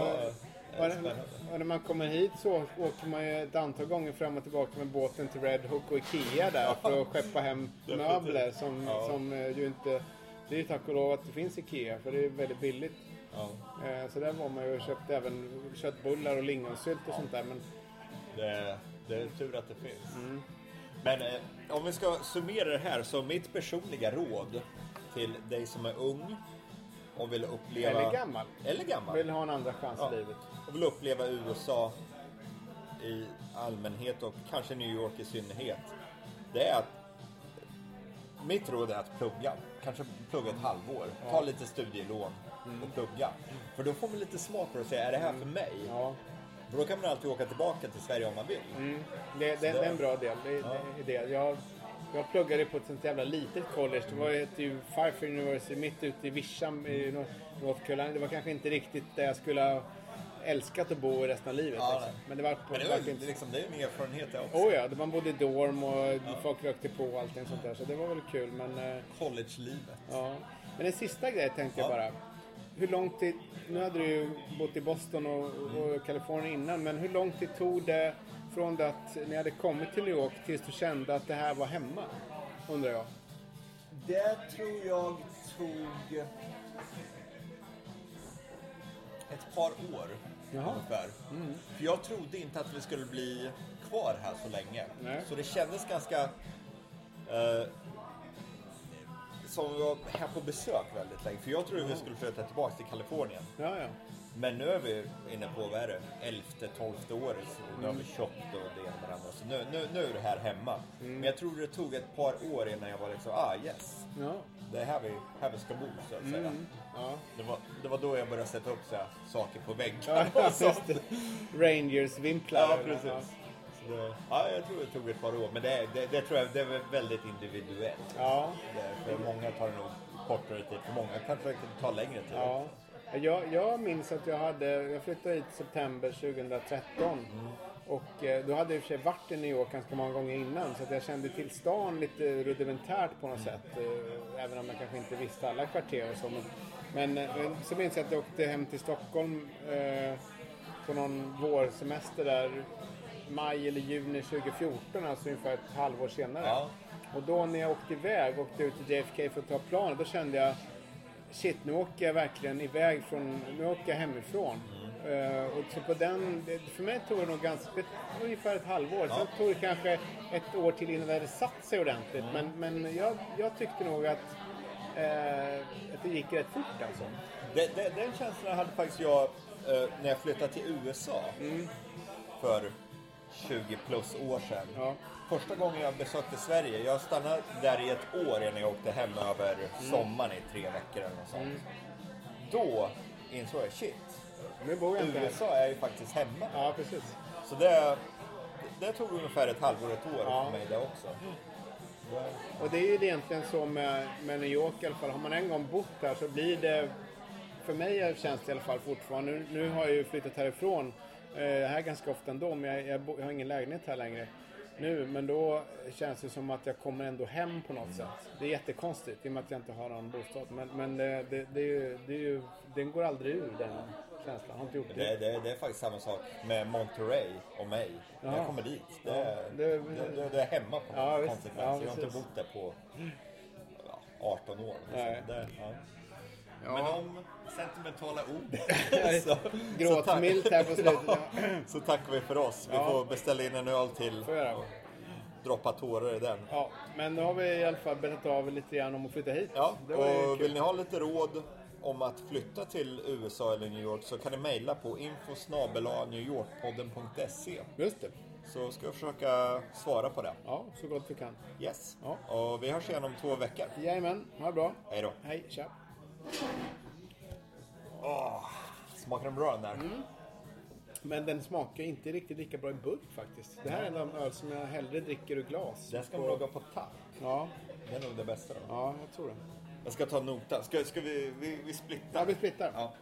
Speaker 2: Ja,
Speaker 1: och, och när man kommer hit så åker man ju ett antal gånger fram och tillbaka med båten till Red Hook och Ikea där för att skeppa hem möbler som,
Speaker 2: Ja.
Speaker 1: som eh, ju inte... Det är ju tack och lov att det finns Ikea för det är väldigt billigt.
Speaker 2: Ja.
Speaker 1: Eh, Så där var man ju och köpte även köttbullar och lingonsylt och sånt där. Men
Speaker 2: Det, det är tur att det finns.
Speaker 1: Mm.
Speaker 2: Men eh, om vi ska summera det här så mitt personliga råd till dig som är ung och vill uppleva...
Speaker 1: Eller gammal.
Speaker 2: Eller gammal.
Speaker 1: vill ha en andra chans
Speaker 2: Ja.
Speaker 1: i livet.
Speaker 2: och vill uppleva USA i allmänhet och kanske New York i synnerhet. Det är att mitt råd är att plugga. Kanske plugga ett halvår. Ta lite studielån och plugga. För då får man lite smak för att säga, är det här för mig?
Speaker 1: Ja.
Speaker 2: För då kan man alltid åka tillbaka till Sverige om man vill.
Speaker 1: Mm. Det, det, det är en bra del. Det, det är det. Jag, jag pluggade på ett sånt jävla litet college. Det var hette ju Pfeiffer University mitt ute i Wisham i Nor- North Carolina. Det var kanske inte riktigt där jag skulle ha älskat att bo resten av livet.
Speaker 2: Ja,
Speaker 1: liksom. Men det var på
Speaker 2: Men det, var, är liksom, det är en erfarenhet det också.
Speaker 1: Oh ja, man bodde i dorm och folk rökte på och allting sånt där. Så det var väl kul. Men, eh,
Speaker 2: College-livet.
Speaker 1: ja. men en sista grej tänkte jag
Speaker 2: Ja.
Speaker 1: bara. Hur lång tid, nu hade du ju bott i Boston och, och Kalifornien innan, men hur lång tid tog det från det att ni hade kommit till New York tills du kände att det här var hemma? Undrar jag.
Speaker 2: Det tror jag tog ett par år
Speaker 1: Jaha. Mm.
Speaker 2: ungefär. För jag trodde inte att vi skulle bli kvar här så länge.
Speaker 1: Nej.
Speaker 2: Så det kändes ganska eh, som var här på besök väldigt länge. För jag trodde vi skulle flytta tillbaka till Kalifornien.
Speaker 1: Ja, ja.
Speaker 2: Men nu är vi inne på, vad är det, elfte, tolfte året. Så nu har vi köpt och det ena med det andra. Så nu, nu, nu är det här hemma. Men jag tror det tog ett par år innan jag var liksom, ah yes.
Speaker 1: ja.
Speaker 2: Det är här vi, här vi ska bo så att säga.
Speaker 1: Mm. ja.
Speaker 2: Det, var, det var då jag började sätta upp så här, saker på
Speaker 1: Ja, (laughs)
Speaker 2: väggarna
Speaker 1: det. Rangers-vimplar.
Speaker 2: Ja, precis. Det, ja, jag tror det tog ett par år. Men det, det, det tror jag det är väldigt individuellt.
Speaker 1: Ja,
Speaker 2: för många tar det nog kortare tid. För många kanske det kan ta längre tid.
Speaker 1: ja. Jag, jag minns att jag hade, jag flyttade hit september 2013. Och eh, då hade jag i och för sig varit i New York ganska många gånger innan så att jag kände till stan lite rudimentärt på något sätt. eh, Även om jag kanske inte visste alla kvarter och så. Men, men eh, så minns jag att jag åkte hem till Stockholm på någon vårsemester där. Maj eller juni 2014, alltså ungefär ett halvår senare.
Speaker 2: Ja.
Speaker 1: Och då när jag åkte iväg, åkte ut till JFK för att ta planet, då kände jag Shit, nu åker jag verkligen iväg från, nu åker jag hemifrån. Eh, och så på den, det- för mig tog det nog ganska, ungefär ett halvår. Sen tog det kanske ett år till innan det hade satt sig ordentligt. Men, men jag, jag tyckte nog att, eh, att det gick rätt fort alltså.
Speaker 2: Det, det, den känslan hade faktiskt jag eh, när jag flyttade till USA för 20 plus år sedan.
Speaker 1: Ja.
Speaker 2: Första gången jag besökte Sverige, jag stannade där i ett år innan jag åkte hem över sommaren i tre veckor eller något sånt. Då insåg jag, shit,
Speaker 1: Nu bor jag.
Speaker 2: USA är ju faktiskt hemma.
Speaker 1: Ja, precis.
Speaker 2: Så det, det tog ungefär ett halvår, ett år
Speaker 1: Ja.
Speaker 2: för mig det också.
Speaker 1: Och det är ju egentligen så med, med New York i alla fall. Har man en gång bott här så blir det... För mig känns det i alla fall fortfarande... Nu, nu har jag ju flyttat härifrån. Eh, här ganska ofta ändå, men jag, jag, jag har ingen lägenhet här längre. Nu, men då känns det som att jag kommer ändå hem på något sätt. Det är jättekonstigt i och med att jag inte har någon bostad. Men, men det, det, det, är ju, det är ju... Den går aldrig ur den känslan. Har inte gjort
Speaker 2: Det, det, det är faktiskt samma sak med Monterey och mig. När
Speaker 1: Ja.
Speaker 2: jag kommer dit. Det,
Speaker 1: Ja, det-
Speaker 2: det, det, det är hemma på
Speaker 1: Ja,
Speaker 2: konstigt
Speaker 1: Ja.
Speaker 2: Jag har inte bott där på ja, 18 år. Liksom.
Speaker 1: Nej.
Speaker 2: Det, ja.
Speaker 1: Ja.
Speaker 2: Men om sentimentala ord (laughs) så,
Speaker 1: Gråtmilt här på slutet.
Speaker 2: Ja, (laughs) så tackar vi för oss. Vi
Speaker 1: Ja.
Speaker 2: får beställa in en öl till.
Speaker 1: Får göra.
Speaker 2: Droppa tårar i den.
Speaker 1: Ja, men nu har vi i alla fall berättat av lite grann om att flytta hit.
Speaker 2: Ja, och
Speaker 1: kul.
Speaker 2: vill ni ha lite råd om att flytta till USA eller New York så kan ni mejla på info.newyorkpodden.se
Speaker 1: Just det.
Speaker 2: så ska jag försöka svara på det.
Speaker 1: Ja, så gott vi kan.
Speaker 2: Yes.
Speaker 1: Ja.
Speaker 2: Och vi hörs igen om två veckor.
Speaker 1: Jajamän, ha det bra.
Speaker 2: Hej då.
Speaker 1: Hej, tja.
Speaker 2: Smakar den bra den där?
Speaker 1: Mm. Men den smakar inte riktigt lika bra i burk faktiskt. Det här är en av de öl som jag hellre dricker ur glas.
Speaker 2: Den ska
Speaker 1: På-
Speaker 2: man laga på tapp.
Speaker 1: Ja,
Speaker 2: Det är nog det bästa då.
Speaker 1: ja, jag tror det.
Speaker 2: Jag ska ta notan. Ska, ska vi, vi, vi splittar?
Speaker 1: Ja, vi splittar.
Speaker 2: Ja.